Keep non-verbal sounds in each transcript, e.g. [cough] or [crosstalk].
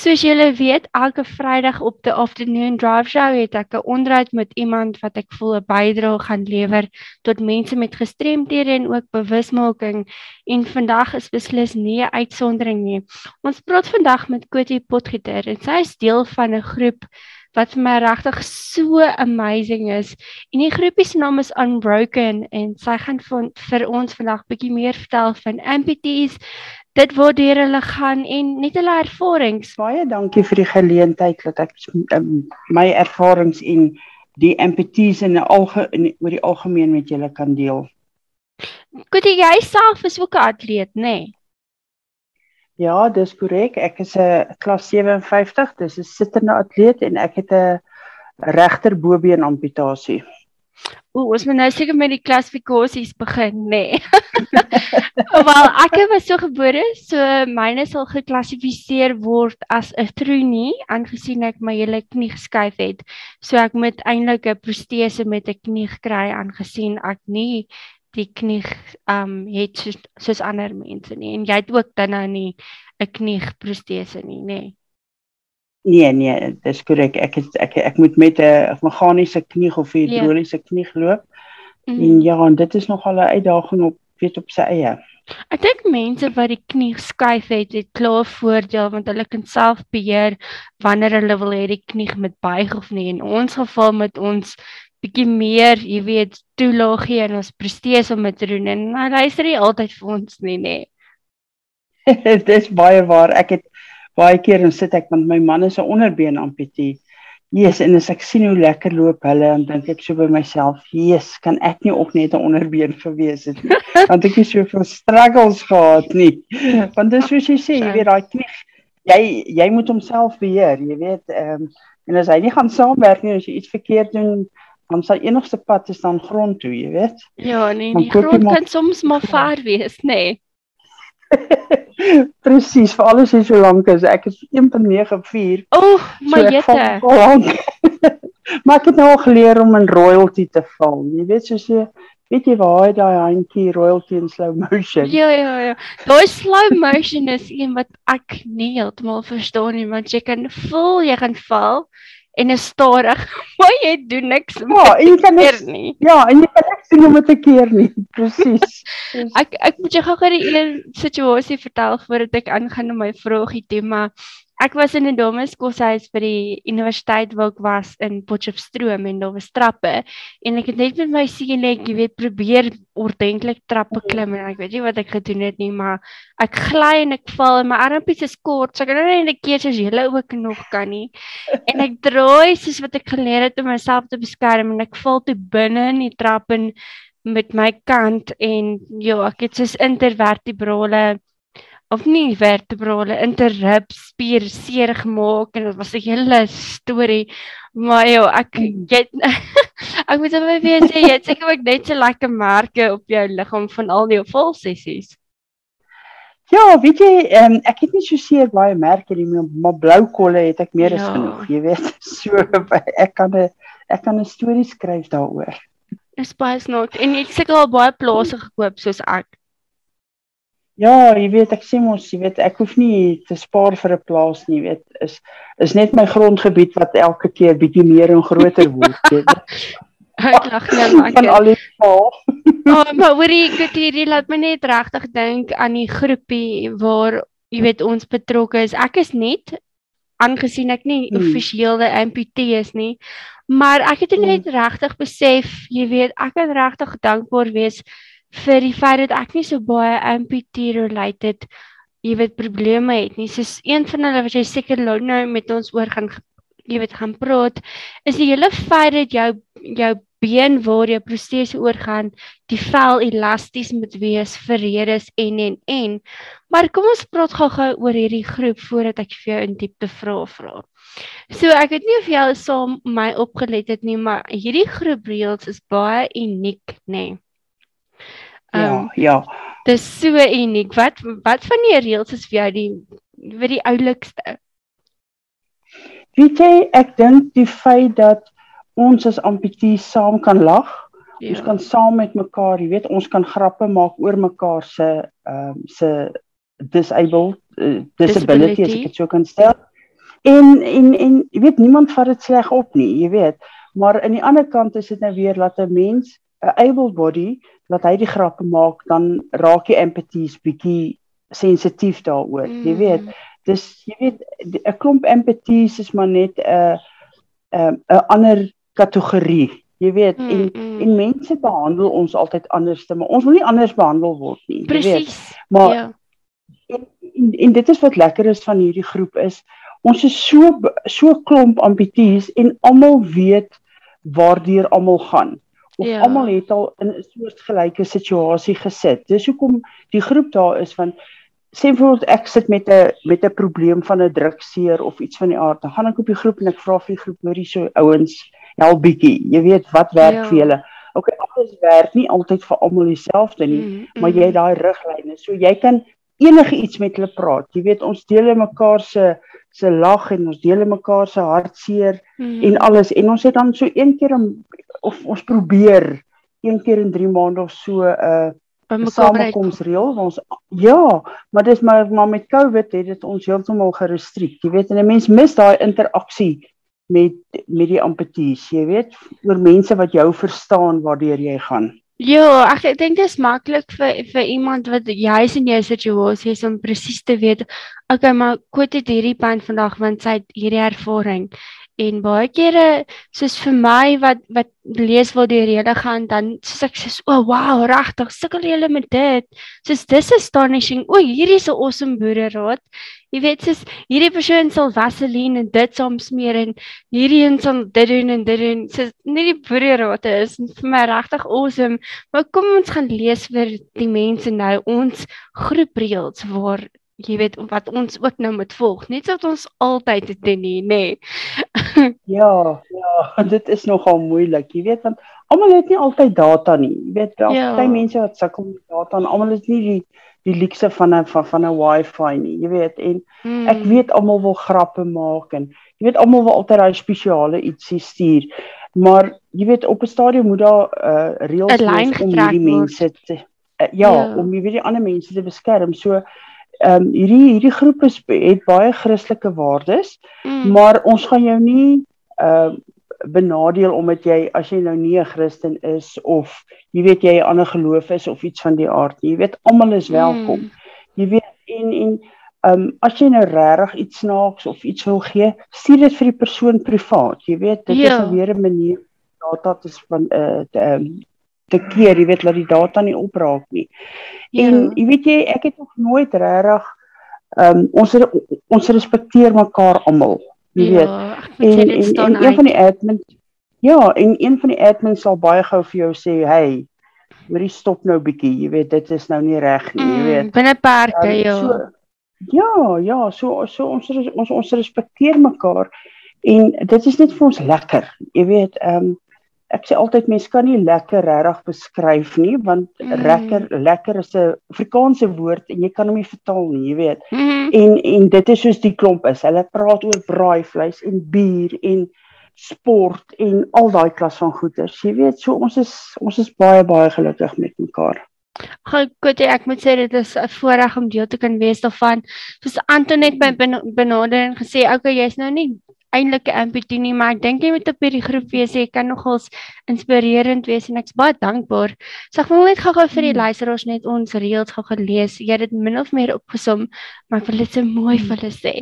Soos julle weet, elke Vrydag op die afternoon drive show het ek 'n onderhoud met iemand wat ek voel 'n bydrae gaan lewer tot mense met gestremthede en ook bewusmaking. En vandag is beslis nie 'n uitsondering nie. Ons praat vandag met Kotie Potgieter en sy is deel van 'n groep wat vir my regtig so amazing is. En die groepie se naam is Unbroken en sy gaan vir, vir ons vandag bietjie meer vertel van amputees, dit waartoe hulle gaan en net hulle ervarings. Baie dankie vir die geleentheid dat ek um, my ervarings en die amputees in die algemeen oor die algemeen met julle kan deel. Goed, jy self is ook 'n atleet, nê? Nee? Ja, dis korrek. Ek is 'n klas 57, dis 'n sittende atleet en ek het 'n regterbobeen amputasie. O, ons moet nou seker met die klassifikasies begin, nê. Nee. [laughs] Wel, ek was so gebore, so myne sal geklassifiseer word as 'n troenie aangesien ek my hele knie geskuif het. So ek moet eintlik 'n protese met 'n knie kry aangesien ek nie die knie um het soos, soos ander mense nie en jy het ook dan nou nie 'n knieprostese nie, nê? Nee, nee, dis korrek. Ek het, ek ek moet met 'n meganiese knie of 'n ja. hidroliese yeah. knie loop. Mm. En ja, en dit is nogal 'n uitdaging op weet op sy eie. Ek dink mense wat die knie skuif het, het klaar voordeel want hulle kan self beheer wanneer hulle wil hê die knie moet buig of nie. In ons geval met ons bietjie meer, jy weet, toelaag gee en ons presteer om dit te doen en hy luister nie altyd vir ons nie, nê. Dit is baie waar. Ek het baie keer en sit ek met my man is 'n onderbeen amputee. Jesus, en as ek sien hoe lekker loop hulle, dan dink ek so by myself, Jesus, kan ek nie ook net 'n onderbeen gewees het nie. [laughs] Want ek het so veel struggles gehad nie. Want dis soos jy sê, jy weet daai knie, jy jy moet homself beheer, jy weet, ehm um, en as hy nie gaan saamwerk nie, as jy iets verkeerd doen, dan sal enigste pad is dan grond toe, jy weet. Ja, nee, die grond kan soms maar ver wees, nê. Nee. [laughs] Presies, vir alles is so lank as ek is 1.94. Oeg, my so jette. [laughs] maar ek het nou al geleer om in royalty te val. Jy weet soos jy weet jy waar hy daai handjie royalty in slow motion. Ja ja ja. Daai slow motion is een wat ek nie heeltemal verstaan nie, want jy kan voel jy gaan val en is stadig, [laughs] maar jy doen niks ja, en jy kan niks, nie. Ja, en jy kan niks doen om dit te keer nie. [laughs] Presies. [laughs] ek ek moet jou gou-gou die hele situasie vertel voordat ek aangaan met my vraagie toe, maar Ek was in 'n dames koshuis by die universiteit waar ek was in Potchefstroom en daar was trappe en ek het net met my net jy weet probeer ordentlik trappe klim en ek weet nie wat ek gedoen het nie maar ek gly en ek val en my armpies is kort so ek kan nou net 'n keer soos julle ook nog kan nie. En ek [laughs] draai soos wat ek geleer het om myself te beskerm en ek val toe binne in die trap en met my kant en ja ek het soos intervertebrale of nie vertebrale interrib spier seer gemaak en dit was 'n hele storie maar ja ek jy [laughs] ek moet net weer sê jy het seker ook net so lekker merke op jou liggaam van al die vol sessies Ja, weet jy, um, ek het nie so seer baie merke nie, maar blou kolle het ek meer ja. as genoeg, jy weet. [laughs] So ek kan 'n ek kan 'n storie skryf daaroor. Dis baie snaaks en jy het seker al baie plase gekoop soos ek. Ja, jy weet ek sê mos, jy weet ek hoef nie te spaar vir 'n plaas nie, weet, is is net my grondgebied wat elke keer bietjie meer en groter word, weet. Ek lag net maar. Van al die paal. [laughs] Oh, maar hoorie, ek het hierdie laat my net regtig dink aan die groepie waar jy weet ons betrokke is. Ek is net aangesien ek nie hmm. offisiële amputee is nie, maar ek het net hmm. regtig besef, jy weet, ek kan regtig dankbaar wees vir die feit dat ek nie so baie amputee related jy weet probleme het nie. Soos een van hulle wat jy seker nou met ons oor gaan jy weet gaan praat, is die hele feit dat jou jou been waar jou protese oorgaan, die vel elasties moet wees vir redes en en en. Maar kom ons praat gou-gou oor hierdie groep voordat ek vir jou in diepte vra vra. So ek weet nie of jy al saam my opgelet het nie, maar hierdie groep reels is baie uniek, nê. Nee. Um, ja, ehm, ja. Dis so uniek. Wat wat van die reëls is vir jou die vir die oulikste? Weet jy, ek dink die feit dat ons as amputees saam kan lag. Ja. Ons kan saam met mekaar, jy weet, ons kan grappe maak oor mekaar se ehm um, se disabled uh, disability, disability as ek dit so kan stel. En en en jy weet niemand vat dit sleg op nie, jy weet. Maar aan die ander kant is dit nou weer dat 'n mens 'n able body wat hy die grappe maak, dan raak jy empathies bietjie sensitief daaroor. Mm. Jy weet, dis jy weet 'n klomp empathies is maar net 'n 'n 'n ander kategorie. Jy weet, mm, en mm. en mense behandel ons altyd anders, maar ons wil nie anders behandel word nie. Presies. Maar ja. en, en en dit is wat lekker is van hierdie groep is ons is so so klomp amputees en almal weet waardeur almal gaan of ja. almal het al in 'n soort gelyke situasie gesit. Dis hoekom die groep daar is van sê voorbeeld ek sit met 'n met 'n probleem van 'n drukseer of iets van die aard. Dan gaan ek op die groep en ek vra vir die groep hoorie so ouens help bietjie. Jy weet wat werk ja. vir julle? Okay, alles werk nie altyd vir almal dieselfde nie, mm, mm. maar jy het daai riglyne. So jy kan enige iets met hulle praat. Jy weet ons deel mekaar se se lag en ons deel mekaar se hartseer mm. en alles en ons het dan so een keer om of ons probeer een keer in 3 maande of so 'n uh, samekoms reël ons ja maar dis maar maar met covid het dit ons heeltemal gerestriek jy weet en 'n mens mis daai interaksie met met die amputees jy weet oor mense wat jou verstaan waardeur jy gaan Ja, ek ek dink dit is maklik vir vir iemand wat juis in jou situasie is om presies te weet, okay, maar Koet het hierdie pyn vandag want sy het hierdie ervaring. En baie kere soos vir my wat wat lees waar die rede gaan dan soos ek sê, "O, oh, wow, regtig, sukkel jy met dit?" Soos dis astonishing. O, hierdie is 'n awesome boereraad. Jy weet soos hierdie persoon sal vaseline en dit saam smeer en hierdie een sal dit doen en dit doen. Soos nie die boereraad is vir my regtig awesome. Maar kom ons gaan lees vir die mense nou ons groep reels waar jy weet wat ons ook nou moet volg net soos ons altyd het doen nie nê [laughs] ja ja dit is nogal moeilik. Jy weet want almal het nie altyd data nie. Jy weet daar ja. baie mense wat sukkel met data en almal is nie die die luukse van 'n van, van 'n wifi nie jy weet. En hmm. ek weet almal wil grappe maak en jy weet almal wil altyd daai spesiale ietsie stuur. Maar jy weet op 'n stadium moet daar 'n uh, reëls wees om hierdie mense te uh, ja, ja. om jy weet die ander mense te beskerm. So ehm um, hierdie hierdie groep is het baie Christelike waardes, mm. maar ons gaan jou nie ehm uh, benadeel omdat jy as jy nou nie 'n Christen is of jy weet jy 'n ander geloof is of iets van die aard nie. Jy weet almal is welkom. Mm. Jy weet en en ehm um, as jy nou regtig iets snaaks of iets wil gee, stuur dit vir die persoon privaat. Jy weet dit ja. is weer 'n manier data te van eh uh, ehm te keer, jy weet dat die data nie opraak nie. Ja. En jy weet jy, ek het nog nooit regtig ehm um, ons ons respekteer mekaar almal. Jy ja, weet. En, en, en een van die admins Ja, en een van die admins sal baie gou vir jou sê, "Hey, hoorie stop nou bietjie, jy weet dit is nou nie reg nie, jy mm, weet." Mm, binne perke, um, ja. So, ja, ja, so so ons ons ons respekteer mekaar en dit is net vir ons lekker. Jy weet, ehm um, ek sê altyd mense kan nie lekker regtig beskryf nie want mm. lekker lekker is 'n Afrikaanse woord en jy kan hom nie vertaal nie, jy weet. Mm. En en dit is soos die klomp is. Hulle praat oor braaivleis en bier en sport en al daai klas van goeders. Jy weet, so ons is ons is baie baie gelukkig met mekaar. Goed, ek moet sê dit is 'n voorreg om deel te kan wees daarvan. Soos Antoinette by benader en gesê, "Oké, okay, jy's nou nie eintlik 'n amputee nie, maar ek dink jy moet op hierdie groep wees. Jy kan nogals inspirerend wees en ek's baie dankbaar. So ek wil net gou-gou vir die hmm. luisteraars net ons reëls gou gelees. Jy het dit min of meer opgesom, maar ek wil dit so mooi vir hulle sê.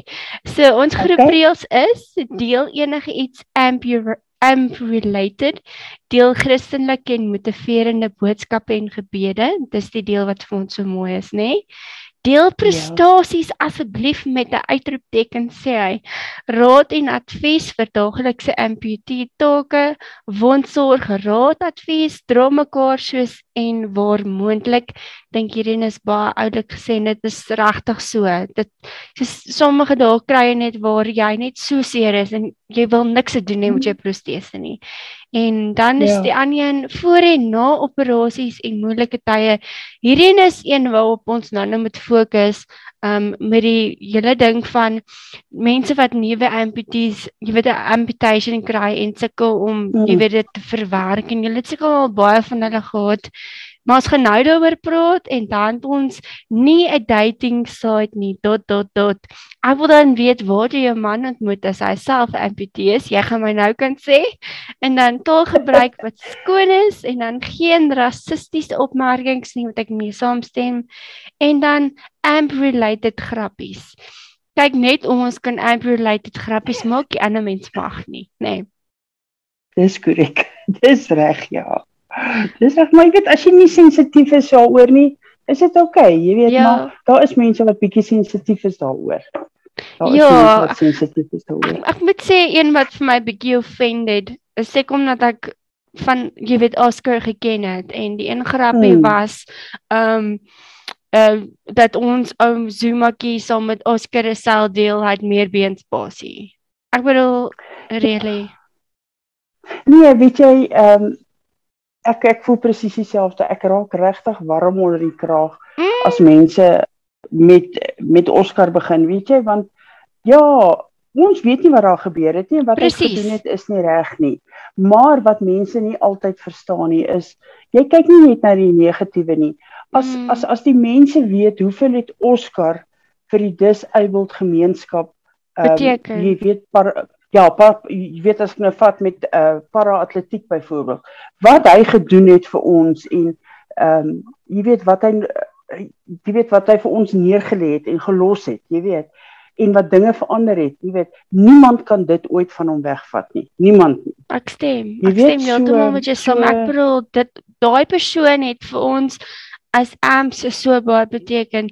So ons groep okay. reëls is deel enige iets ampure am related deel Christelike en motiverende boodskappe en gebede dis die deel wat vir ons so mooi is nê nee? Deel prestasies ja. asseblief met 'n uitroepteken sê hy. Raad en advies vir daaglikse amputee take, wondsorg, raad advies, dra mekaar soos en waar moontlik. Dink hierdie is baie oulik gesê dit is regtig so. Dit is sommige dae kry jy net waar jy net so seer is en jy wil niks te doen hê met jou mhm. protese nie. En dan is ja. die ander een voor en na operasies en moeilike tye. Hierdie is een waarop ons nou nou moet fokus um met die hele ding van mense wat nuwe amputees, jy weet 'n amputation kry en sukkel om jy mm. weet dit te verwerk en jy het seker al baie van hulle gehad Maar ons gaan nou daaroor praat en dan ons nie 'n dating site nie. dot dot dot. Ek wil dan weet waar jy jou man ontmoet as hy self amputee is. Jy gaan my nou kan sê. En dan taal gebruik wat [laughs] skoon is en dan geen rassistiese opmerkings nie wat ek mee saamstem. En dan amp related grappies. Kyk net ons kan amp related grappies maak, die ander mens mag nie, nê. Nee. Dis korrek. [laughs] Dis reg, ja. [laughs] Dis reg, maar ek weet as jy nie sensitief is daaroor nie, is dit oukei. Okay, jy weet ja. maar daar is mense wat bietjie sensitief is daaroor. Daar ja, is sensitief is daaroor. Ek, ek moet sê een wat vir my bietjie offended, is ek omdat ek van jy weet Oscar geken het en die een grappie hmm. was um, uh dat ons oom Zumakie saam met Oscar sel deel het meer beenspasie. Ek bedoel really. Nee, weet jy ehm um, ek ek voel presies dieselfde. Ek raak regtig warm onder die kraag mm. as mense met met Oscar begin, weet jy, want ja, ons weet nie wat daar gebeur het nie en wat hy gedoen het is nie reg nie. Maar wat mense nie altyd verstaan nie is jy kyk nie net na die negatiewe nie. As mm. as as die mense weet hoeveel het Oscar vir die disabled gemeenskap um, beteken. Jy weet par, Ja, pap, jy weet as ek nou vat met uh para-atletiek byvoorbeeld. Wat hy gedoen het vir ons en ehm um, jy weet wat hy jy weet wat hy vir ons neergelê het en gelos het, jy weet. En wat dinge verander het, jy weet, niemand kan dit ooit van hom wegvat nie. Niemand nie. Ek stem. Jy ek weet, stem heeltemal so, met jou saam. So, ek bedoel dit daai persoon het vir ons as amps so baie beteken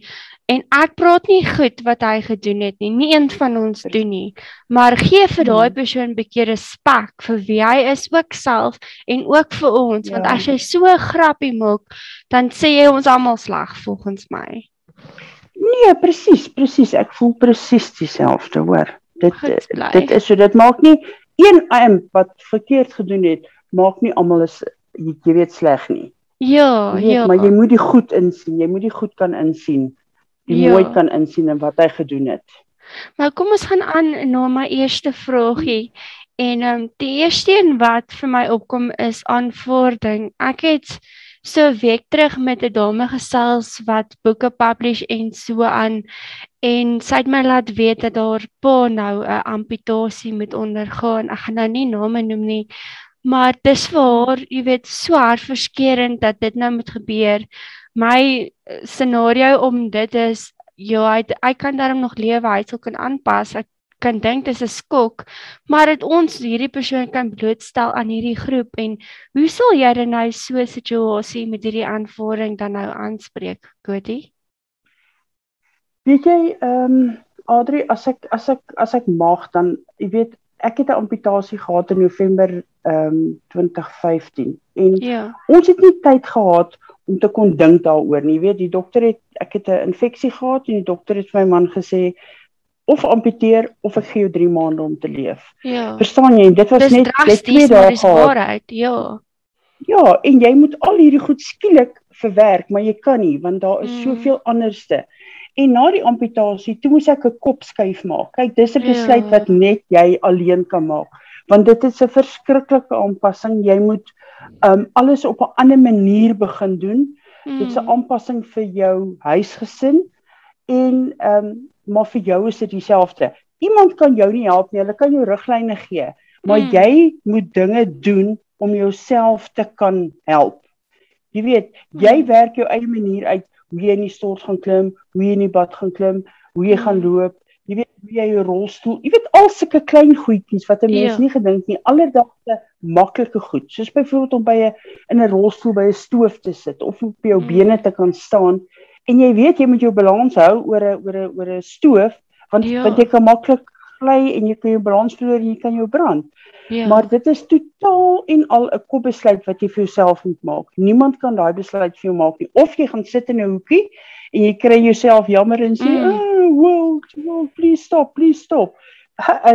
En ek praat nie goed wat hy gedoen het nie. Nie een van ons doen nie. Maar gee vir daai hmm. persoon 'n bietjie respek vir wie hy is ook self en ook vir ons, ja. want as jy so grappie maak, dan sê jy ons almal sleg volgens my. Nee, presies, presies. Ek voel presies dieselfde, hoor. Dit dit is so dit maak nie een AM wat verkeerd gedoen het, maak nie almal is jy weet sleg nie. Ja, weet, ja. Maar jy moet die goed insien. Jy moet die goed kan insien die ja. mooi kan insien en wat hy gedoen het. Maar kom ons gaan aan na my eerste vragie. En ehm um, die eerste een wat vir my opkom is aanvaarding. Ek het so week terug met 'n dame gesels wat boeke publish en so aan en sy het my laat weet dat haar pa nou 'n amputasie moet ondergaan. Ek gaan nou nie name noem nie, maar dis vir haar, jy weet, so hartverskeurende dat dit nou moet gebeur my eh, scenario om dit is ja, hy hy kan daarom nog lewe, hy sal kan aanpas. Ek kan dink dis 'n skok, maar dit ons hierdie persoon kan blootstel aan hierdie groep en hoe sal jy dan nou so 'n situasie met hierdie aanvaring dan nou aanspreek, Koti? Weet jy, ehm um, Adri, as ek as ek as ek mag dan, jy weet, ek het 'n amputasie gehad in November ehm um, 2015 en ja. ons het nie tyd gehad om te kon dink daaroor nie. Jy weet, die dokter het ek het 'n infeksie gehad en die dokter het vir my man gesê of amputeer of ek gee jou 3 maande om te leef. Ja. Verstaan jy? Dit was dis net net twee dae gehad. Ja. Ja, en jy moet al hierdie goed skielik verwerk, maar jy kan nie want daar is mm. soveel anderste. En na die amputasie, toe moes ek 'n kop skuif maak. Kyk, dis 'n besluit ja. wat net jy alleen kan maak. Want dit is 'n verskriklike aanpassing. Jy moet um alles op 'n ander manier begin doen. Hmm. Dit is 'n aanpassing vir jou huisgesin en um maar vir jou is dit dieselfde. Iemand kan jou nie help nie. Hulle kan jou riglyne gee, maar hmm. jy moet dinge doen om jouself te kan help. Jy weet, jy hmm. werk jou eie manier uit hoe jy in die stort gaan klim, hoe jy in die bad gaan klim, hoe jy gaan loop. Jy weet hoe jy jou rolstoel, jy weet al sulke klein goedjies wat 'n mens ja. nie gedink nie, alledaagse maklike goed, soos byvoorbeeld om by 'n in 'n rolstoel by 'n stoof te sit of op jou mm. bene te kan staan en jy weet jy moet jou balans hou oor 'n oor 'n oor 'n stoof want ja. want jy kan maklik gly en jy kan jou balans verloor en jy kan jou brand. Ja. Maar dit is totaal en al 'n kopbesluit wat jy vir jouself moet maak. Niemand kan daai besluit vir jou maak nie. Of jy gaan sit in 'n hoekie en jy kry jouself jammer en sê, mm. "Oh, world, world, please stop, please stop."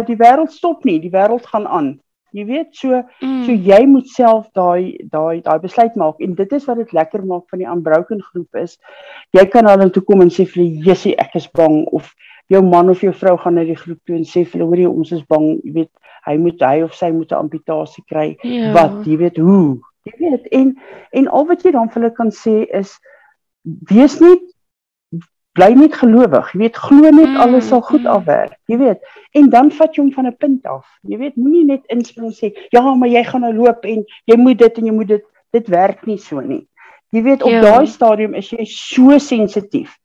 Die wêreld stop nie, die wêreld gaan aan. Jy weet so mm. so jy moet self daai daai daai besluit maak en dit is wat dit lekker maak van die unbroken groep is. Jy kan al toe kom en sê vir die Jessie ek is bang of jou man of jou vrou gaan na die groep toe en sê vir hulle ons is bang, jy weet hy moet hy of sy moet 'n amputasie kry. Ja. Wat jy weet hoe Jy weet en en al wat jy dan vir hulle kan sê is wees nie bly net gelowig. Jy weet glo net mm, alles sal goed afwerk. Jy weet en dan vat jy hom van 'n punt af. Jy weet moenie net inspring sê ja, maar jy gaan nou loop en jy moet dit en jy moet dit dit werk nie so nie. Jy weet op ja. daai stadium is jy so sensitief.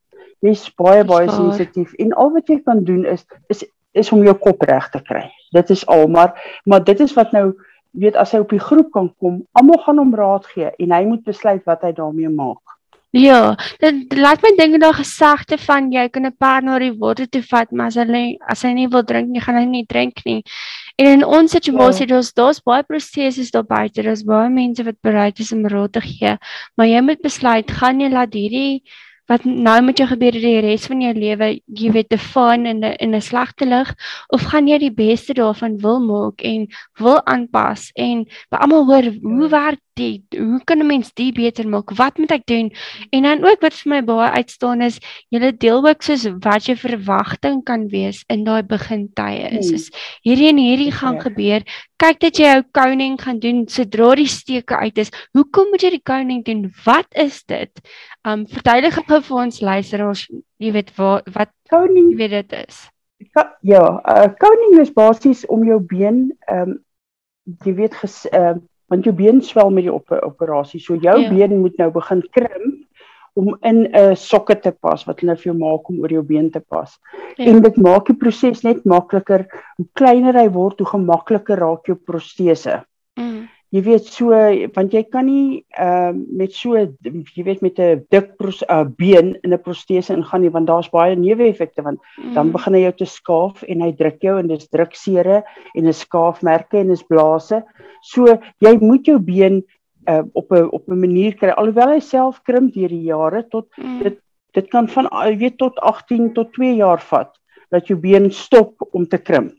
Jy's baie baie sensitief en al wat jy kan doen is is is om jou kop reg te kry. Dit is al maar maar dit is wat nou weet as hy op die groep kan kom, almal gaan hom raad gee en hy moet besluit wat hy daarmee maak. Ja, dit laat my dink daar gesegde van jy kan 'n paar na die water toe vat, maar as hy as hy nie wil drink nie, gaan hy nie drink nie. En in ons situasie, ja. daar's baie prosesse daar buite, daar's baie mense wat bereid is om raad te gee, maar jy moet besluit, gaan jy laat hierdie wat nou met jou gebeur die res van jou lewe, jy weet te fyn in 'n in 'n slegte lig of gaan jy die beste daarvan wil maak en wil aanpas en by almal hoor hoe werk dit? Hoe kan 'n mens dit beter maak? Wat moet ek doen? En dan ook wat vir my baie uitstaan is, jy deel ook soos wat jou verwagting kan wees in daai begintye is. Hmm. Soos hierdie en hierdie gaan ja. gebeur. Kyk dat jy jou koning gaan doen sodra die steke uit is. Hoekom moet jy die koning doen? Wat is dit? Um verduidelik gou vir ons luisteraars, jy weet wat wat koning weet dit is. Ja, uh koning is basies om jou been um jy weet ges uh want jou been swel met die op operasie. So jou ja. been moet nou begin krimp om in 'n uh, sokke te pas wat hulle vir jou maak om oor jou been te pas. Ja. En dit maak die proses net makliker. Hoe kleiner hy word, hoe gemakliker raak jou protese. Mm jy weet so want jy kan nie ehm uh, met so jy weet met 'n dik uh, been in 'n protese ingaan nie want daar's baie neeweffekte want mm. dan begin hy jou te skaaf en hy druk jou en dis druksere en 'n skaafmerke en is blase. So jy moet jou been uh, op 'n op 'n manier kry alhoewel hy self krimp deur die jare tot mm. dit dit kan van jy weet tot 18 tot 2 jaar vat dat jou been stop om te krimp.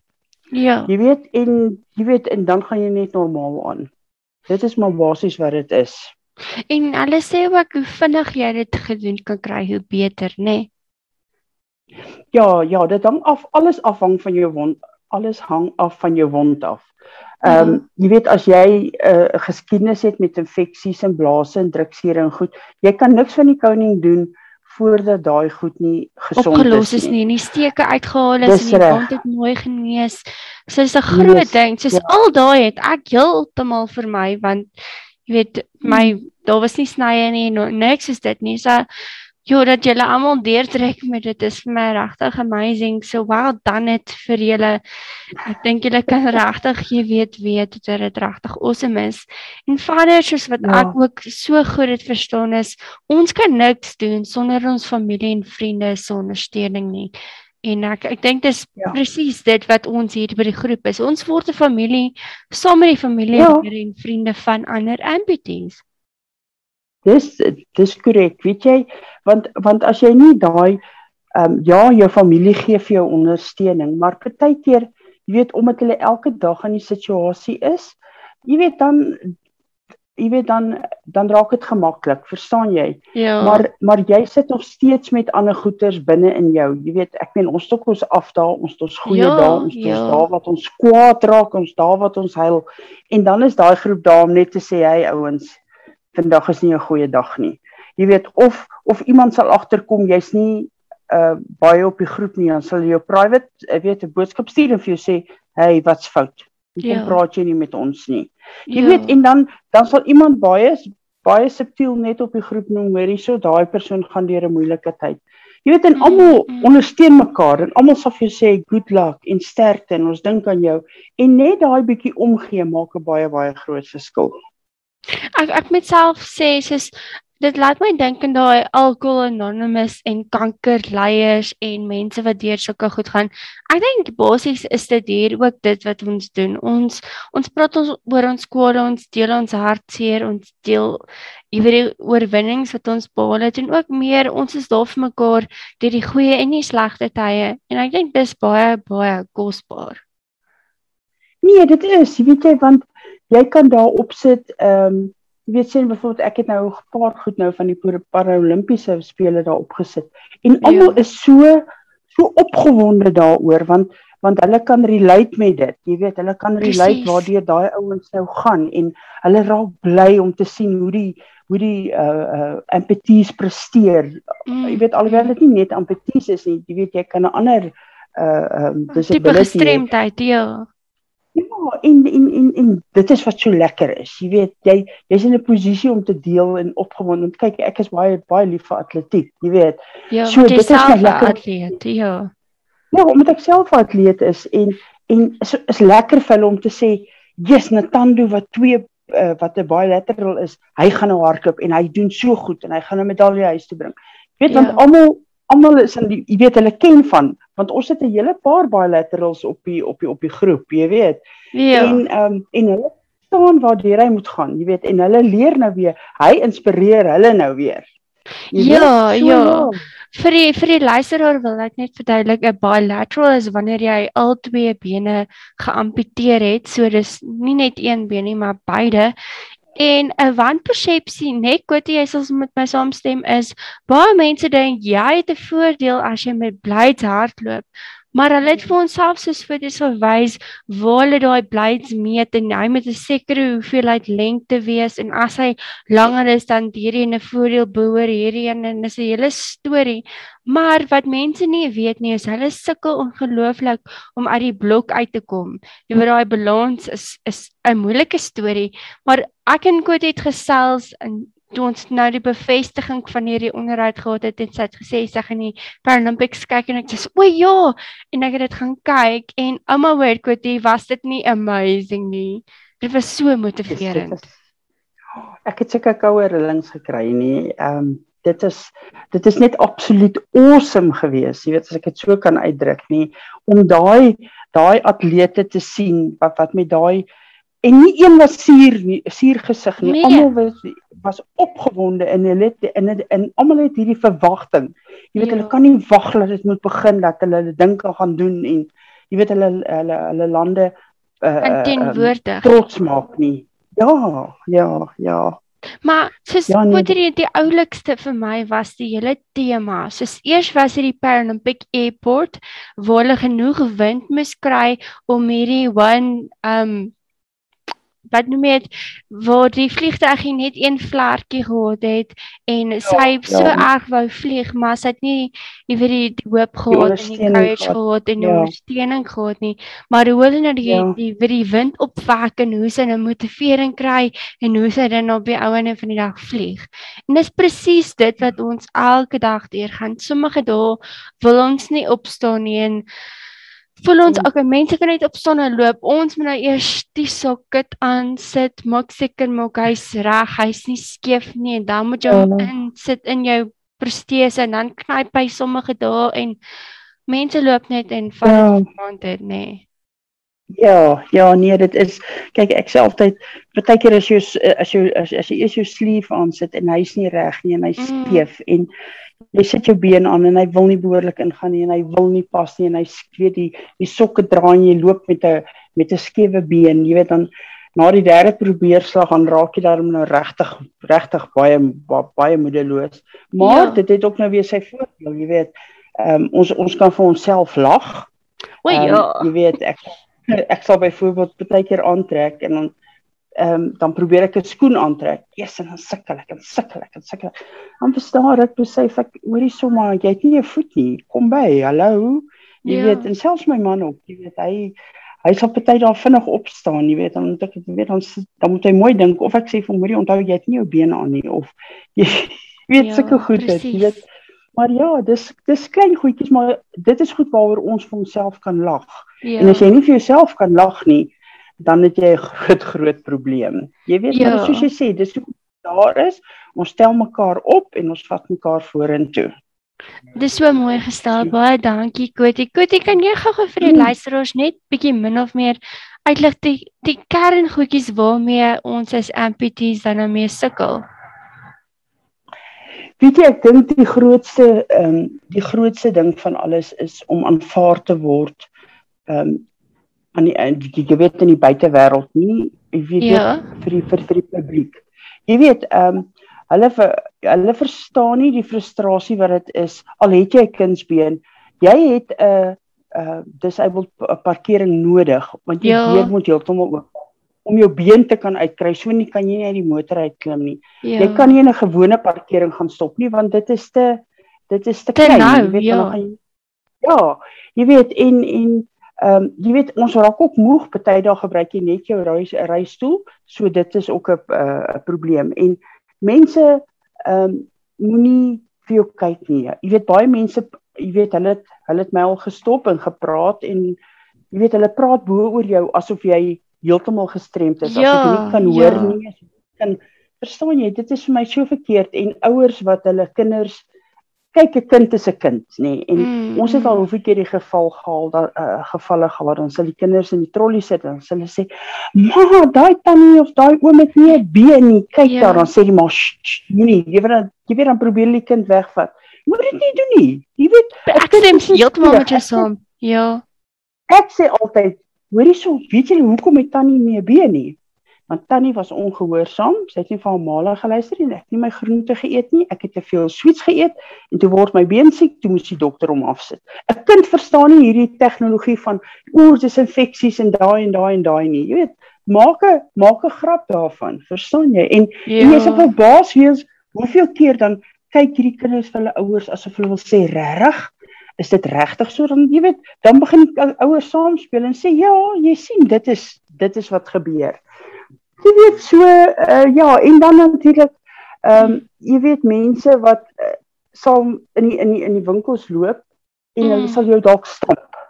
Ja. Jy weet en jy weet en dan gaan jy net normaal aan. Dit is maar basies wat dit is. En hulle sê ook hoe vinnig jy dit gedoen kan kry, hoe beter, nê? Nee? Ja, ja, dit hang af alles afhang van jou wond, alles hang af van jou wond af. Ehm um, mm. jy weet as jy 'n uh, geskiedenis het met infeksies en blaase en druksere en goed, jy kan niks van die koning doen voordat daai goed nie gesond opgelos is nie, nie steke uitgehaal is en die wond het mooi genees. So dis 'n groot yes, ding. Soos ja. al daai het ek heeltemal vir my want jy weet my hmm. daar was nie snye nie, no, niks is dit nie. So Ja, dat julle almal deurtrek met dit is vir my regtig amazing. So well done it vir julle. Ek dink julle kan regtig, jy weet, weet dat dit regtig awesome is. En verder soos wat ja. ek ook so goed het verstaan is, ons kan niks doen sonder ons familie en vriende se ondersteuning nie. En ek ek dink dis ja. presies dit wat ons hier by die groep is. Ons word 'n familie saam met die familie ja. en vriende van ander amputees. Dis dis korrek, weet jy, want want as jy nie daai ehm um, ja, jou familie gee vir jou ondersteuning, maar partykeer, jy weet, omdat hulle elke dag in die situasie is, jy weet dan jy weet dan dan raak dit gemaklik, verstaan jy? Ja. Maar maar jy sit nog steeds met ander goeters binne in jou. Jy weet, ek meen ons stok ons af daar, ons het ons goeie ja, dae, ons ja. daar wat ons kwaad raak, ons daar wat ons huil. En dan is daai groep daar om net te sê, hey ouens, vandag is nie 'n goeie dag nie. Jy weet of of iemand sal agterkom jy's nie uh baie op die groep nie, dan sal jy jou private, ek weet 'n boodskap stuur en vir jou sê, "Hey, wat's fout? Hoekom ja. praat jy nie met ons nie?" Jy ja. weet en dan dan sal iemand baie baie subtiel net op die groep noem, hoorie, so daai persoon gaan deur 'n moeilike tyd. Jy weet en mm, almal mm. ondersteun mekaar en almal sal vir jou sê good luck en sterkte en ons dink aan jou en net daai bietjie omgee maak 'n baie baie groot verskil. Ek ek met self sê soos dit laat my dink aan daai alcohol anonymous en kankerleiers en mense wat deur sulke goed gaan. Ek dink basies is dit hier ook dit wat ons doen. Ons ons praat ons oor ons kwade, ons deel ons hartseer, ons deel jy weet die oorwinnings wat ons behaal het en ook meer ons is daar vir mekaar deur die goeie en die slegte tye en ek dink dis baie baie kosbaar. Nee, dit is, weet jy, want jy kan daar op sit ehm um, jy weet sien byvoorbeeld ek het nou 'n paar goed nou van die Paralimpiese spele daar opgesit en ja. almal ja. is so so opgewonde daaroor want want hulle kan relate met dit. Jy weet, hulle kan relate waardeur daai ouens nou gaan en hulle raak bly om te sien hoe die hoe die uh uh empathies presteer. Mm. Jy weet alhoewel dit nie net empathies is nie, jy weet jy kan 'n ander uh um disability tipe gestremdheid deel. En en en en dit is wat so lekker is. Jy weet, jy jy's in 'n posisie om te deel en opgewonde. Kyk, ek is baie baie lief vir atletiek, jy weet. Ja, so dit is net lekker atleet, ja. Ja, omdat ek self 'n atleet is en en is is lekker vir hulle om te sê, "Jesus, Natando wat twee uh, wat 'n baie lateral is, hy gaan nou hardloop en hy doen so goed en hy gaan 'n medalje huis toe bring." Jy weet, ja. want almal almal is in die jy weet hulle ken van want ons het 'n hele paar bilaterals op die op die op die groep, jy weet. Ja. En ehm um, en hulle staan waar die hy moet gaan, jy weet, en hulle leer nou weer. Hy inspireer hulle nou weer. Ja, weet, so ja. ja. Vir die vir die luisteraar wil ek net verduidelik 'n bilateral is wanneer jy al twee bene geamputeer het, so dis nie net een been nie, maar beide En 'n wanpersepsie, net Kotie, jy sal met my saamstem is, baie mense dink jy het 'n voordeel as jy met blades hardloop, maar hulle het vir ons self soos foto's gewys waar hulle daai blades meet en hy met 'n sekere hoeveelheid lengte wees en as hy langer is dan hierdie 'n voordeel behoor hierdie een en dis 'n hele storie. Maar wat mense nie weet nie is hulle sukkel ongelooflik om uit die blok uit te kom. Jy weet daai balans is is 'n moeilike storie, maar ek en Koet het gesels en toe ons nou die bevestiging van hierdie onderhoud gehad het en sy het gesê sy gaan die Paralympics kyk en ek sê o ja en ek het dit gaan kyk en ouma hoor Kotie was dit nie amazing nie? Dit was so motiverend. Ek het seker koue rillings gekry nie. Ehm um, dit is dit is net absoluut awesome geweest jy weet as ek dit so kan uitdruk nie om daai daai atlete te sien wat wat met daai en nie een was suur nie, suur gesig nie. Nee. Almal was was opgewonde in hulle in in, in almal het hierdie verwagting. Jy weet ja. hulle kan nie wag dat dit moet begin dat hulle hulle dinke gaan doen en jy weet hulle hulle hulle lande uh, teenwoordig trots maak nie. Ja, ja, ja. Maar soos ja, nee. die, die oulikste vir my was die hele tema. Soos eers was dit die Paralympic Airport waar hulle genoeg wind moes kry om hierdie one um wat noem jy dit waar die vliegtuig net een vlekkie gehad het en ja, sy ja, so erg wou vlieg maar sy het nie jy weet die, die hoop gehad en die courage gehad. en die ja. ondersteuning gehad nie. Maar hoe hulle nou die ja. die weet die wind opwek en hoe sy nou motivering kry en hoe sy dan op die ouene van die dag vlieg. En dis presies dit wat ons elke dag deur gaan. Sommige dae wil ons nie opstaan nie en voel ons okay mense kan net op sonne loop. Ons moet nou eers die socket aan sit maak seker maak hy's reg hy's nie skeef nie en dan moet jy hom in sit in jou prestese en dan knyp hy sommige dae en mense loop net en van dit nê. Ja, ja, nee, dit is kyk ek sê altyd partykeer as jy as jy as, as jy eers jou sleeve aan sit en hy's nie reg nie en hy's mm. skeef en jy sit jou been aan en hy wil nie behoorlik ingaan nie en hy wil nie pas nie en hy weet die die sokke draai en jy loop met 'n met 'n skewe been jy weet dan na die derde probeerslag gaan raak jy daarom nou regtig regtig baie baie moedeloos. Maar ja. dit het ook nou weer sy voordeel jy weet. Um, ons ons kan vir onsself lag. O ja. um, jy weet ek ek sal byvoorbeeld baie keer aantrek en dan ehm um, dan probeer ek 'n skoen aantrek. Eers en dan sukkel ek en sukkel ek en sukkel. Dan verstaan ek besef ek hoorie sommer jy het nie 'n voet nie. Kom by. Hallo. Jy ja. weet en selfs my man ook, jy weet hy hy sal baie daar vinnig opstaan, jy weet dan moet ek weet dan dan moet hy mooi dink of ek sê vir hoorie onthou jy het nie jou bene aan nie of [laughs] jy weet ja, sulke goed dit, jy weet. Maar ja, dis dis klein goedjies maar dit is goed waaroor ons vir onsself kan lag. Ja. En as jy nie vir jouself kan lag nie, dan het jy 'n groot [laughs] groot probleem. Jy weet ja. soos jy sê, dis hoe daar is. Ons stel mekaar op en ons vat mekaar vorentoe. Dis so mooi gestel. Baie dankie Kotie. Kotie, kan jy gou-gou vir die hmm. luisteraars net bietjie min of meer uitlig die die kerngoedjies waarmee ons as amputees dan nou mee sukkel? Weet jy, ek dink die grootste ehm um, die grootste ding van alles is om aanvaar te word ehm um, aan die jy, jy weet in die buitewêreld nie jy weet ja. vir die vir, vir die publiek. Jy weet ehm um, hulle ver, hulle verstaan nie die frustrasie wat dit is al het jy 'n kindsbeen. Jy het 'n uh disabled parkering nodig want jy ja. moet heeltemal oop om jou been te kan uitkry. So nie kan jy nie uit die motor uitklim nie. Ja. Jy kan nie in 'n gewone parkering gaan stop nie want dit is te dit is te, te klein, nou, jy weet ja. Gaan, ja, jy weet en en ehm um, jy weet ons raak ook moeg party dae gebruik jy net jou reis reistool. So dit is ook 'n 'n probleem en mense ehm um, moenie vir jou kyk nie. Jy weet baie mense jy weet hulle het, hulle het my al gestop en gepraat en jy weet hulle praat bo oor jou asof jy heeltemal gestremd is ja, as ek nie kan hoor ja. nie as ek kan verstaan jy dit is vir my so verkeerd en ouers wat hulle kinders kyk 'n kind is 'n kind nê en mm, ons het al hoeveel keer die geval gehaal dat uh, gevalle gehad dan sal die kinders in die trollie sit en hulle sê ma daai tannie of daai oom het nie 'n been nie. Kyk ja. daar dan sê die ma moenie jy weet dan jy weet dan probeer die kind wegvat. Moet dit nie doen nie. Jy weet ek stem heeltemal met jou saam. Ja. Ek sê altyd Hoorie so, weet julle hoekom het Tannie nie 'n been nie? Want Tannie was ongehoorsaam. Sy het nie vir haar maale geluister nie. Ek het nie my groente geëet nie. Ek het te veel sweets geëet en toe word my been siek, toe moes die dokter hom afsit. 'n Kind verstaan nie hierdie tegnologie van oor dis infeksies en daai en daai en daai nie. Jy weet, maak 'n maak 'n grap daarvan. Verstaan jy? En, ja. en jy is op 'n baas wees hoeveel keer dan kyk hierdie kinders vir hulle ouers asof hulle wil sê regtig is dit regtig so dan jy weet dan begin ouers saamspeel en sê ja jy sien dit is dit is wat gebeur jy weet so uh, ja en dan natuurlik ehm um, jy weet mense wat uh, sal in die, in die, in die winkels loop en mm. hulle sal jou dalk stamp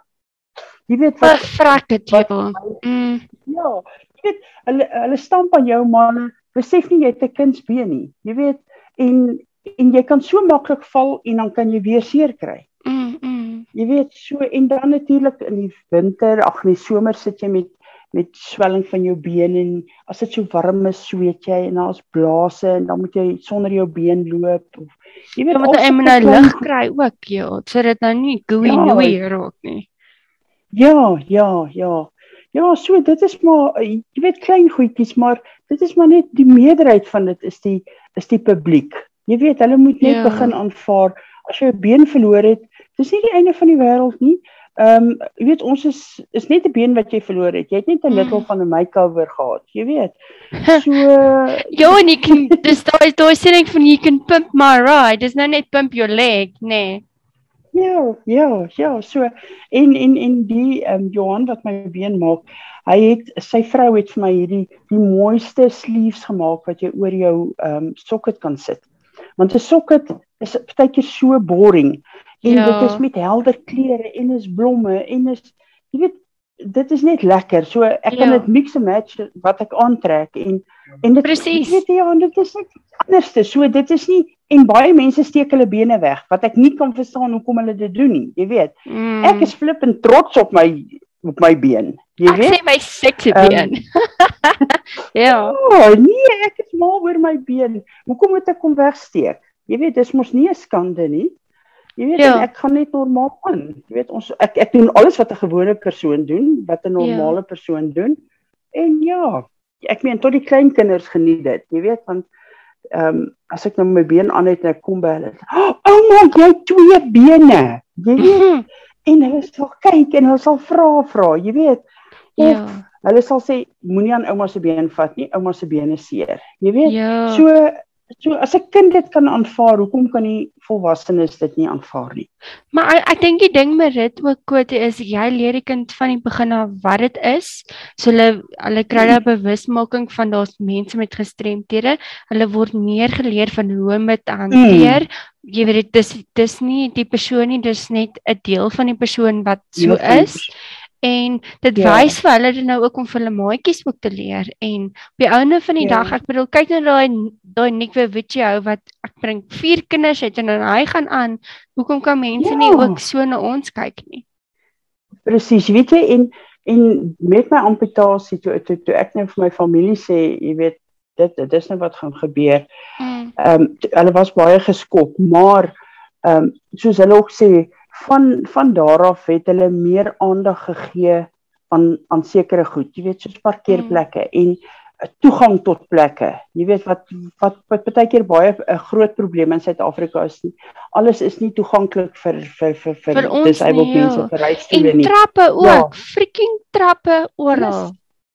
jy weet wat vrek dit jy mm. ja jy weet hulle hulle stamp aan jou man besef nie jy het 'n kindsbeen nie jy weet en en jy kan so maklik val en dan kan jy weer seer kry Mm, mm. Jy weet so en dan natuurlik in die winter, ag nee, somer sit jy met met swelling van jou bene en as dit so warm is, sweet jy en daar's blaase en dan moet jy sonder jou been loop of jy weet moet jy moet nou lig kry ook ja, sodat dit nou nie gooey ja, nooi raak nie. Ja, ja, ja. Ja, so dit is maar jy weet klein goedjies, maar dit is maar net die meerderheid van dit is die is die publiek. Jy weet, hulle moet net ja. begin aanvaar as jy 'n been verloor het, dis nie die einde van die wêreld nie. Ehm um, jy weet ons is is net 'n been wat jy verloor het. Jy het net 'n little mm. van 'n makeover gehad, jy weet. [laughs] So [laughs] Ja, en ek dis daai daai sê ek van you can pump my ride. Dis nou net pump your leg, nee. Ja, ja, ja, so en en en die ehm um, Johan wat my been maak, hy het sy vrou het vir my hierdie die mooiste sleeves gemaak wat jy oor jou ehm um, sokket kan sit. Want 'n sokket is baie keer so boring en ja. dit is met helder kleure en is blomme en is jy weet dit is net lekker. So ek ja. kan dit mix and match wat ek aantrek en en dit Precies. weet jy ja, dit is net anderste. So dit is nie en baie mense steek hulle bene weg wat ek nie kan verstaan hoekom hulle dit doen nie. Jy weet. Mm. Ek is flippend trots op my op my been. Jy ek weet. Ek sê my sexy um, been. [laughs] ja. Oh, nee, ek is mal oor my been. Hoekom moet ek hom wegsteek? Jy weet, dis mos nie 'n skande nie. Jy weet ja. ek gaan net normaal aan. Jy weet ons ek ek doen alles wat 'n gewone persoon doen, wat 'n normale ja. persoon doen. En ja, ek meen tot die klein kinders geniet dit. Jy weet want ehm um, as ek nou my been aan het en ek kom by hulle. Ouma, jy het twee bene. Jy [laughs] weet. en hulle sal kyk en hulle sal vra vra, jy weet. Ja. Hulle sal sê moenie aan ouma se been vat nie, ouma se bene seer. Jy weet. Ja. So So as 'n kind dit kan aanvaar, hoekom kan die volwassenes dit nie aanvaar nie? Maar ek, ek dink die ding met dit ook quote is jy leer die kind van die begin af wat dit is. So hulle hulle kry daai bewusmaking van daar's mense met gestremthede. Hulle word meer geleer van hoe om dit te hanteer. Mm. Jy weet dit is dis nie die persoon nie, dis net 'n deel van die persoon wat so is en dit ja. wys vir hulle dan nou ook om vir hulle maatjies ook te leer en op die ouene van die ja. dag ek bedoel kyk net daai daai Nikwe Witjie wat ek bring vier kinders het en dan hy gaan aan hoekom kan mense ja. nie ook so na ons kyk nie presies weet jy en en met my amputasie toe toe, toe ek net vir my familie sê jy weet dit dit is net wat gaan gebeur mm. ehm mm. um, hulle was baie geskok maar ehm um, soos hulle ook sê van van daar af het hulle meer aandag gegee aan aan sekere goed, jy weet soos parkeerplekke mm. en toegang tot plekke. Jy weet wat wat wat baie keer baie 'n groot probleem in Suid-Afrika is nie. Alles is nie toeganklik vir vir vir vir, vir disabled mense vir reisstoele nie. En trappe ook, ja. freaking trappe oral.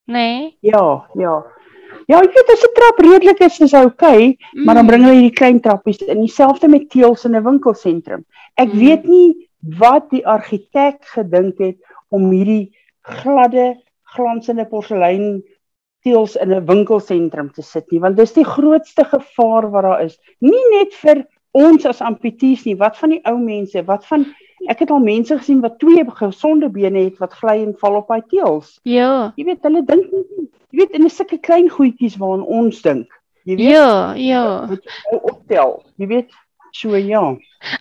Nê? Nee? Ja, ja. Ja, ek weet as 'n trap redelik is, is okay, mm. maar dan mm. bring hulle hierdie klein trappies in dieselfde met teels in 'n winkelsentrum. Ek mm. weet nie wat die argitek gedink het om hierdie gladde glansende porselein teels in 'n winkelsentrum te sit nie want dis die grootste gevaar wat daar is. Nie net vir ons as amputees nie wat van die ou mense wat van ek het al mense gesien wat twee gesonde bene het wat gly en val op daai teels. Ja. Jy weet hulle dink nie jy weet in 'n sulke klein goedjies waaraan ons dink. Jy weet? Ja ja. Optel. Jy weet? So ja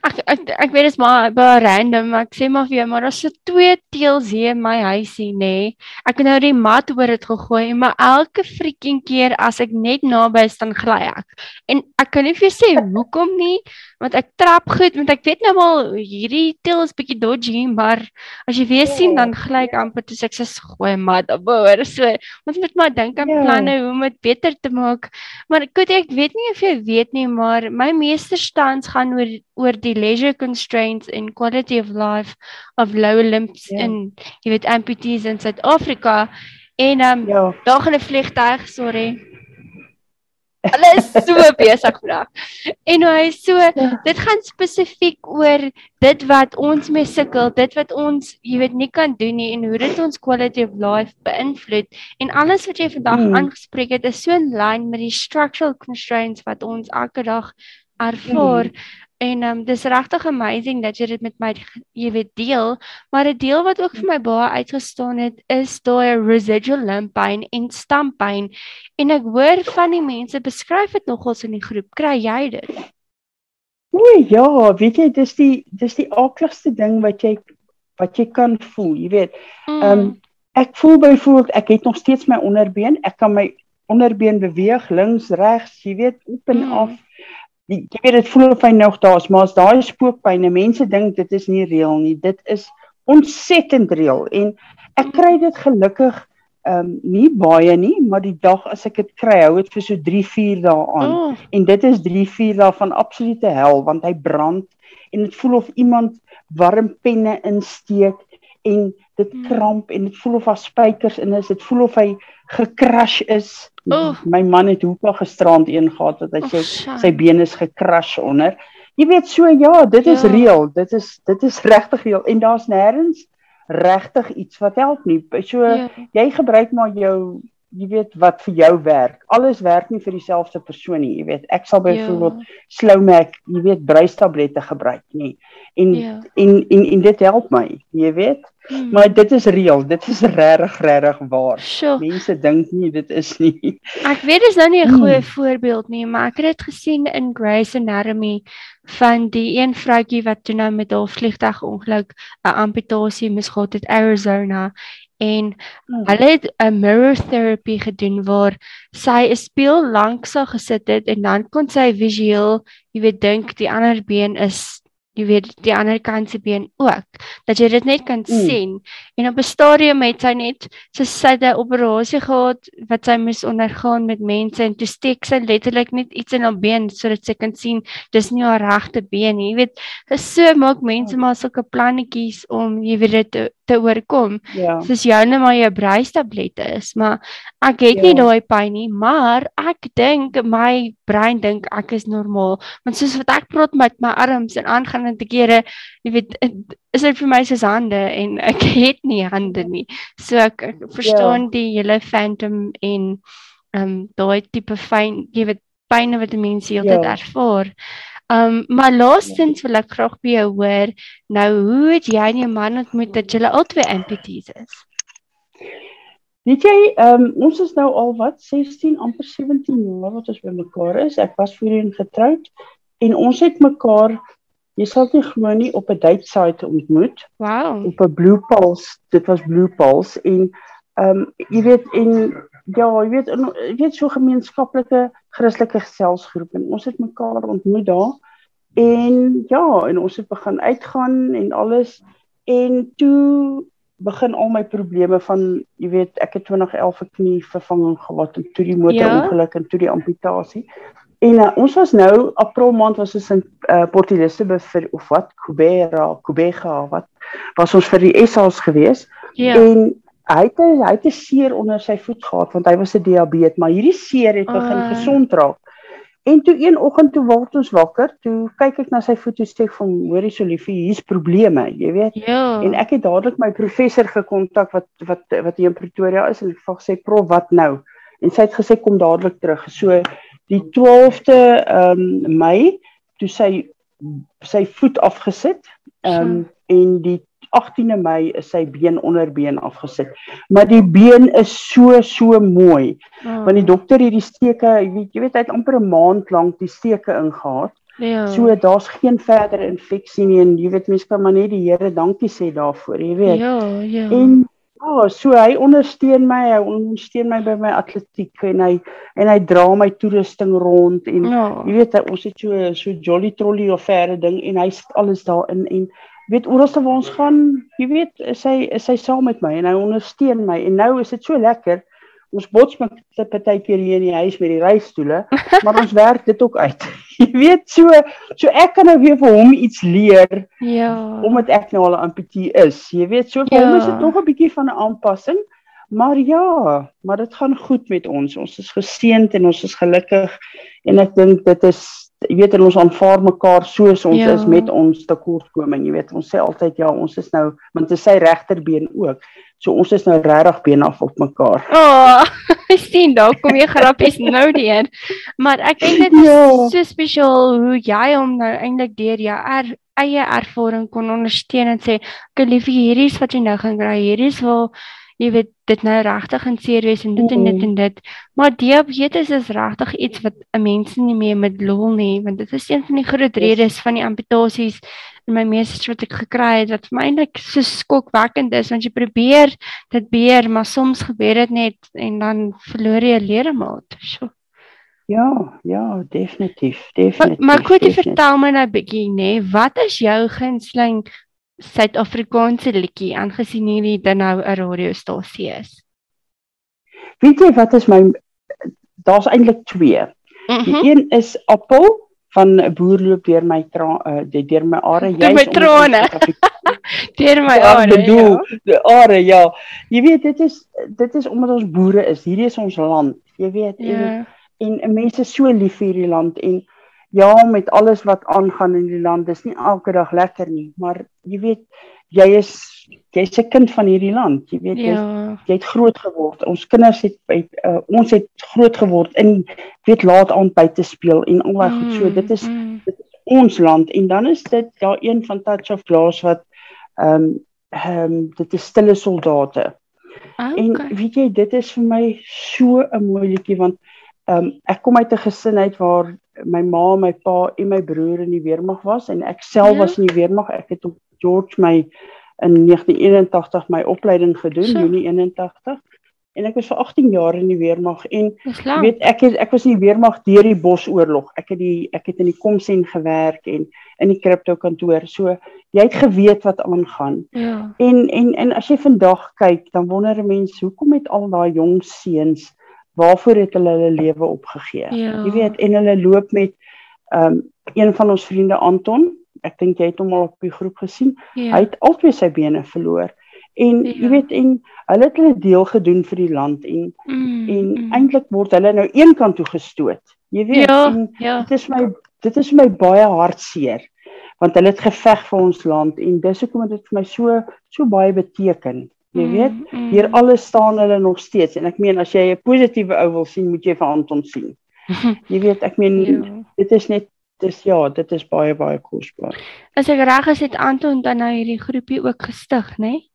Ek ek ek weet dit is maar baie random, maar ek sê maar vir jou, maar daar's so twee teels hier in my huisie, nê. Nee. Ek het nou die mat oor dit gegooi, maar elke freaking keer as ek net naby dan gly ek. En ek kan nie vir jou sê hoekom nie, want ek trap goed, want ek weet nou al hierdie teel is bietjie dodgy, maar as jy weer sien dan gly ek amper toe ek sê gooi mat oor. So, ons moet maar dink aan ja. planne hoe om dit beter te maak. Maar ek ek weet nie of jy weet nie, maar my meesterstands gaan oor oor die leisure constraints and quality of life of lower limbs ja. in jy weet amputees in Suid-Afrika en ehm um, ja. daar gaan 'n vliegtuig, sorry. [laughs] Hulle is so besig vandag. En hy so ja. dit gaan spesifiek oor dit wat ons mee sukkel, dit wat ons jy weet nie kan doen nie en hoe dit ons quality of life beïnvloed. En alles wat jy vandag hmm. aangespreek het is so in lyn met die structural constraints wat ons elke dag ervaar. Hmm. En ehm um, dis regtig amazing dat jy dit met my jy weet deel, maar 'n deel wat ook vir my baie uitgestaan het is daai residual limb pain en stump pain. En ek hoor van die mense beskryf dit nogals in die groep. Kry jy dit? O ja, weet jy, dis die dis die akligste ding wat jy wat jy kan voel, jy weet. Ehm um, ek voel byvoorbeeld ek het nog steeds my onderbeen. Ek kan my onderbeen beweeg links, regs, jy weet, op en mm. af die, jy weet dit voel of hy nog daar is, maar as daai spookpyne, mense dink dit is nie reël nie. Dit is ontsettend reël en ek kry dit gelukkig ehm um, nie baie nie, maar die dag as ek dit kry, hou dit vir so 3, 4 dae aan. Oh. En dit is 3, 4 dae van absolute hel want hy brand en dit voel of iemand warm penne insteek en dit hmm. kramp en dit voel of daar spykers in is. Dit voel of hy gekrash is. Oh. My man het hoekom gisterand een gehad dat hy sê oh, sy been is gekrash onder. Jy weet so ja, dit is ja. reël. Dit is dit is [laughs] regtig reël en daar's nêrens regtig iets wat help nie. So ja. jy gebruik maar jou jy weet wat vir jou werk. Alles werk nie vir dieselfde persoon nie, jy weet. Ek sal byvoorbeeld ja. Slowmac, jy weet, bruistablette gebruik nie. En, ja. en en en dit help my, jy weet. Hmm. Maar dit is reël, dit is regtig regtig waar. Sure. Mense dink nie dit is nie. [laughs] Ek weet dis nou nie 'n goeie hmm. voorbeeld nie, maar ek het dit gesien in Grey's Anatomy van die een vroutjie wat toe nou met haar vliegtuig ongeluk 'n amputasie moes gehad het Arizona en hmm. hulle het 'n mirror therapy gedoen waar sy 'n speel lank sou gesit het en dan kon sy visueel, jy weet, dink die ander been is jy weet die ander kant se been ook dat jy dit net kan mm. sien en op 'n stadium het sy net so sy 'n operasie gehad wat sy moes ondergaan met mense en toe steek sy letterlik net iets in haar been sodat sy kan sien dis nie haar regte been nie jy weet so maak mense maar sulke plannetjies om jy weet dit te, te oorkom ja. soos jou net maar jou bruistablette is maar ek het ja. nie daai pyn nie maar ek dink my brein dink ek is normaal want soos wat ek praat met my arms en aangaan verskillende kere, jy weet, is dit vir my soos hande en [laughs] ek het nie hande nie. So ek, ek verstaan ja. die hele phantom en ehm um, daai tipe fyn, jy weet, pyne wat mense heeltyd ja. ervaar. Um, maar laastens wil ek graag by jou hoor, nou hoe het jy en jou man ontmoet dat julle albei amputees is? Weet jy, ehm um, ons is nou al wat 16 amper 17 jaar wat ons by mekaar is. Ek was voorheen getroud en ons het mekaar Jy sal dit glo nie op 'n date site ontmoet. Wow. Op 'n Blue Pulse, dit was Blue Pulse en ehm um, jy weet en ja, jy weet jy weet so gemeenskaplike Christelike geselsgroep en ons het mekaar ontmoet daar. En ja, en ons het begin uitgaan en alles en toe begin al my probleme van jy weet ek het 2011 'n knie vervanging gehad en toe die motorongeluk ja? en toe die amputasie. En uh, ons was nou April maand was ons in uh, Port Elizabeth vir of wat Kubera, Kubega wat was ons vir die SA's gewees. Ja. En hy het hy het 'n seer onder sy voet gehad want hy was 'n diabetes, maar hierdie seer het begin uh. gesond raak. En toe een oggend toe word ons wakker, toe kyk ek na sy voet en sê vir hom, hoorie so liefie, hier's probleme, jy weet. Ja. En ek het dadelik my professor gekontak wat wat wat hier in Pretoria is en ek het gesê, "Prof, wat nou?" En sy het gesê kom dadelik terug. So die 12de ehm um, Mei toe sy sy voet afgesit. Ehm um, en die 18de Mei is sy been onderbeen afgesit. Maar die been is so so mooi. Oh. Want die dokter het die steke, jy weet, jy weet hy het amper 'n maand lank die steke ingehaat. Ja. So daar's geen verdere infeksie nie en jy weet mense kan maar net die Here dankie sê daarvoor, jy weet. Ja, ja. En ja, so hy ondersteun my, hy ondersteun my by my atletiek en hy en hy dra my toerusting rond en ja. jy weet hy, ons het so so jolly trolley of verre ding en hy sit alles daarin en weet oral waar ons gaan, jy weet, is hy is hy saam met my en hy ondersteun my en nou is dit so lekker. Ons bots met partykeer hier in die huis met die reistoele, [laughs] maar ons werk dit ook uit. [laughs] Jy weet so so ek kan nou weer vir hom iets leer. Ja. Omdat ek nou al 'n amputee is. Jy weet so vir ja. hom is dit nog 'n bietjie van 'n aanpassing. Maar ja, maar dit gaan goed met ons. Ons is geseënd en ons is gelukkig en ek dink dit is jy weet ons aanvaar mekaar soos ons ja. is met ons tekortkoming, jy weet ons sê altyd ja, ons is nou want dit is sy regterbeen ook. So ons is nou regtig been af op mekaar. O, oh, [laughs] sien dalk kom jy grappies nou deur. Maar ek dink dit is ja. so spesiaal hoe jy hom nou eintlik deur jou er, eie ervaring kon ondersteun en sê, "Ek liefie, hierdie is wat jy nou gaan kry. Hierdie is waar jy weet dit nou regtig in seer wees en dit en dit en dit. Maar diabetes is regtig iets wat 'n mens nie meer met lol nie, want dit is een van die groot redes van die amputasies in my meeste wat ek gekry het wat vir my eintlik so skokwekkend is want jy probeer dit beheer, maar soms gebeur dit net en dan verloor jy 'n ledemaat. So. Ja, ja, definitief, definitief. Maar, maar jy vertel my nou 'n bietjie nê, wat is jou gunsteling Suid-Afrikaanse liedjie aangesien hierdie dan nou 'n radiostasie is. Weet jy wat is my daar's eintlik twee. Mm -hmm. Die mhm. een is Appel van 'n boer loop deur my uh, deur my are jy [laughs] [laughs] deur my trane. deur my are. Ja, bedoel, ja. die are ja. Jy weet dit is dit is omdat ons boere is. Hierdie is ons land. Jy weet ja. en en mense so lief vir hierdie land en ja, met alles wat aangaan in die land, dis nie elke dag lekker nie, maar jy weet, jy is jy's 'n kind van hierdie land. Jy weet ja. jy, jy het groot geword. Ons kinders het uh, ons het groot geword in weet laat aand buite speel en al daai mm, goed. So dit is mm. dit is ons land en dan is dit daar ja, een van Touch of Glass wat ehm um, ehm um, dit is stille soldate. Ah, okay. En weet jy, dit is vir my so 'n mooi liedjie want ehm um, ek kom uit 'n gesin uit waar my ma, my pa en my broer in die weermag was en ek self ja. was in die weermag. Ek het op George my in 1981 my opleiding gedoen, so. Junie 81. En ek was vir 18 jaar in die weermag en weet ek het, ek was in die weermag deur die Bosoorlog. Ek het die ek het in die Komsen gewerk en in die kripto kantoor. So jy het geweet wat aangaan. Ja. En en en as jy vandag kyk, dan wonder 'n mens hoekom het al daai jong seuns waarvoor het hulle hulle lewe opgegee? Ja. Jy weet en hulle loop met ehm um, een van ons vriende Anton. Ek dink jy het hom al op die groep gesien. Ja. Hy het albei sy bene verloor. En ja. jy weet en hulle het hulle deel gedoen vir die land en mm, en mm. eintlik word hulle nou een kant toe gestoot. Jy weet ja, ja. dit is my dit is my baie hartseer want hulle het geveg vir ons land en dis hoekom dit vir my so so baie beteken. Jy mm, weet, mm, mm. hier alles staan hulle nog steeds en ek meen as jy 'n positiewe ou wil sien, moet jy vir Anton sien. [laughs] Jy weet, ek meen ja. dit is net dis ja, dit is baie baie kosbaar. As ek reg is, het Anton dan nou hierdie groepie ook gestig, né? Nee?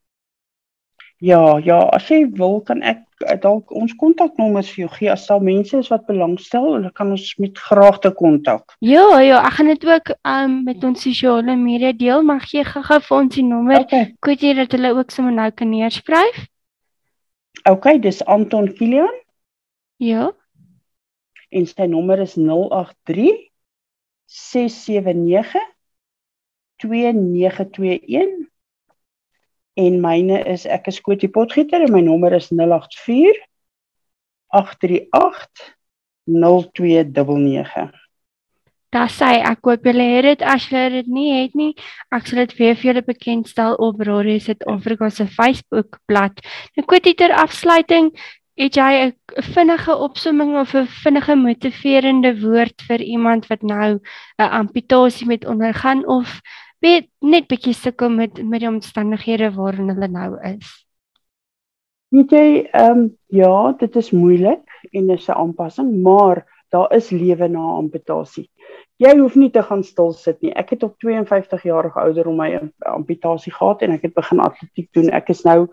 Ja, ja, as jy wil kan ek eh, dalk ons kontaknommers vir jou gee as daar mense is wat belangstel, hulle kan ons met graagte kontak. Ja, ja, ek gaan dit ook um, met ons sosiale media deel, maar gee gou-gou vir ons die nommer. Okay. Kunt jy dat hulle ook sommer nou kan neerskryf? OK, dis Anton Kilian. Ja. En sy nommer is 083 679 2921 en myne is ek is Kotie Potgieter en my nommer is 084 838 0299. Daar sê ek koop julle het dit as julle dit nie het nie. Ek sal dit weer vir julle bekendstel op Radio Suid-Afrika se Facebook bladsy. Nou Kotie ter afsluiting, het jy 'n vinnige opsomming of 'n vinnige motiverende woord vir iemand wat nou 'n amputasie met ondergaan of weet net bietjie sukkel met met die omstandighede waarin hulle nou is. Weet jy, ehm um, ja, dit is moeilik en dis 'n aanpassing, maar daar is lewe na amputasie. Jy hoef nie te gaan stil sit nie. Ek het op 52 jarige ouderdom my amputasie gehad en ek het begin atletiek doen. Ek is nou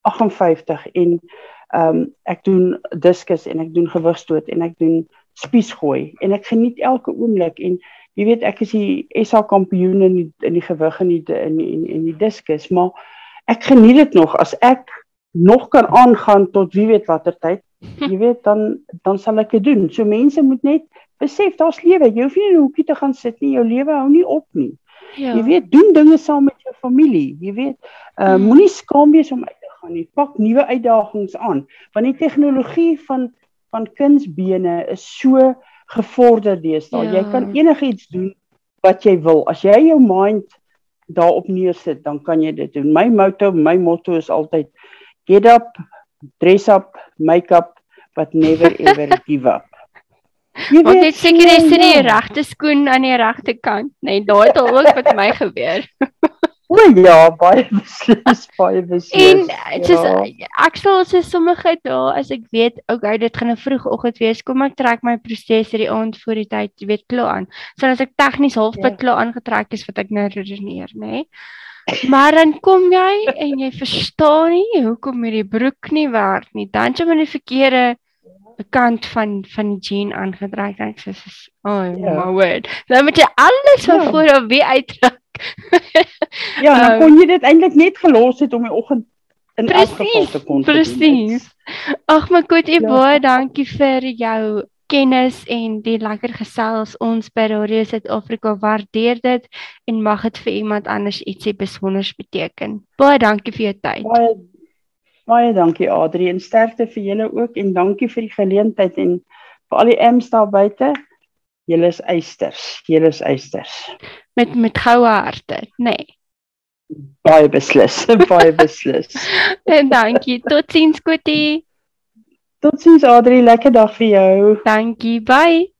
58 en ehm um, ek doen diskus en ek doen gewigstoot en ek doen spiesgooi en ek geniet elke oomblik en jy weet ek is die SA kampioen in die, in die gewig en die in die, in die diskus, maar ek geniet dit nog as ek nog kan aangaan tot wie weet watter tyd. [laughs] Jy weet dan dan sal ek dit doen. So mense moet net besef daar's lewe. Jy hoef nie in 'n hoekie te gaan sit nie. Jou lewe hou nie op nie. Ja. Jy weet doen dinge saam met jou familie. Jy weet uh, hmm. moenie skaam wees om uit te gaan nie. Pak nuwe uitdagings aan. Want die tegnologie van van kunsbene is so gevorder deesdae. Ja. Jy kan enigiets doen wat jy wil. As jy jou mind daarop neersit, dan kan jy dit doen. My motto, my motto is altyd get up, dress up, make up but never [laughs] ever give up. Jy weet, dit seker is die ja. regte skoen aan die regte kant, nee, daai het al ook met my gebeur. [laughs] O ja, baie [laughs] beslis, baie beslis. En dit is ja. ek sal sê sommige dae as ek weet, okay, dit gaan 'n vroegoggend wees, kom ek trek my prosesor die aand voor die tyd, jy weet, klaar aan. So as ek tegnies halfpad ja. klaar aangetrek is wat ek nou redeneer, nê. Nee. Maar dan kom jy en jy verstaan nie hoekom hierdie broek nie werk nie. Dan jy met die verkeerde kant van van die jean aangetrek. Ek sê, "Oh ja. my word." Dan moet jy alles van ja. voor af weer uittrek ja, dan um, kon jy dit eintlik net gelos het om die oggend in elk geval te kon. Presies. Ag my goed, ja. baie dankie vir jou kennis en die lekker gesels ons by Radio Suid-Afrika waardeer dit en mag dit vir iemand anders ietsie besonders beteken. Baie dankie vir jou tyd. Baie baie dankie Adri en sterkte vir julle ook en dankie vir die geleentheid en vir al die M's daar buite. Julle is eisters. Julle is eisters met met goue harte, nê. Nee. Baie beslis, [laughs] baie beslis. [laughs] en dankie. Totsiens Kotie. Totsiens Adri, lekker dag vir jou. Dankie. Bye.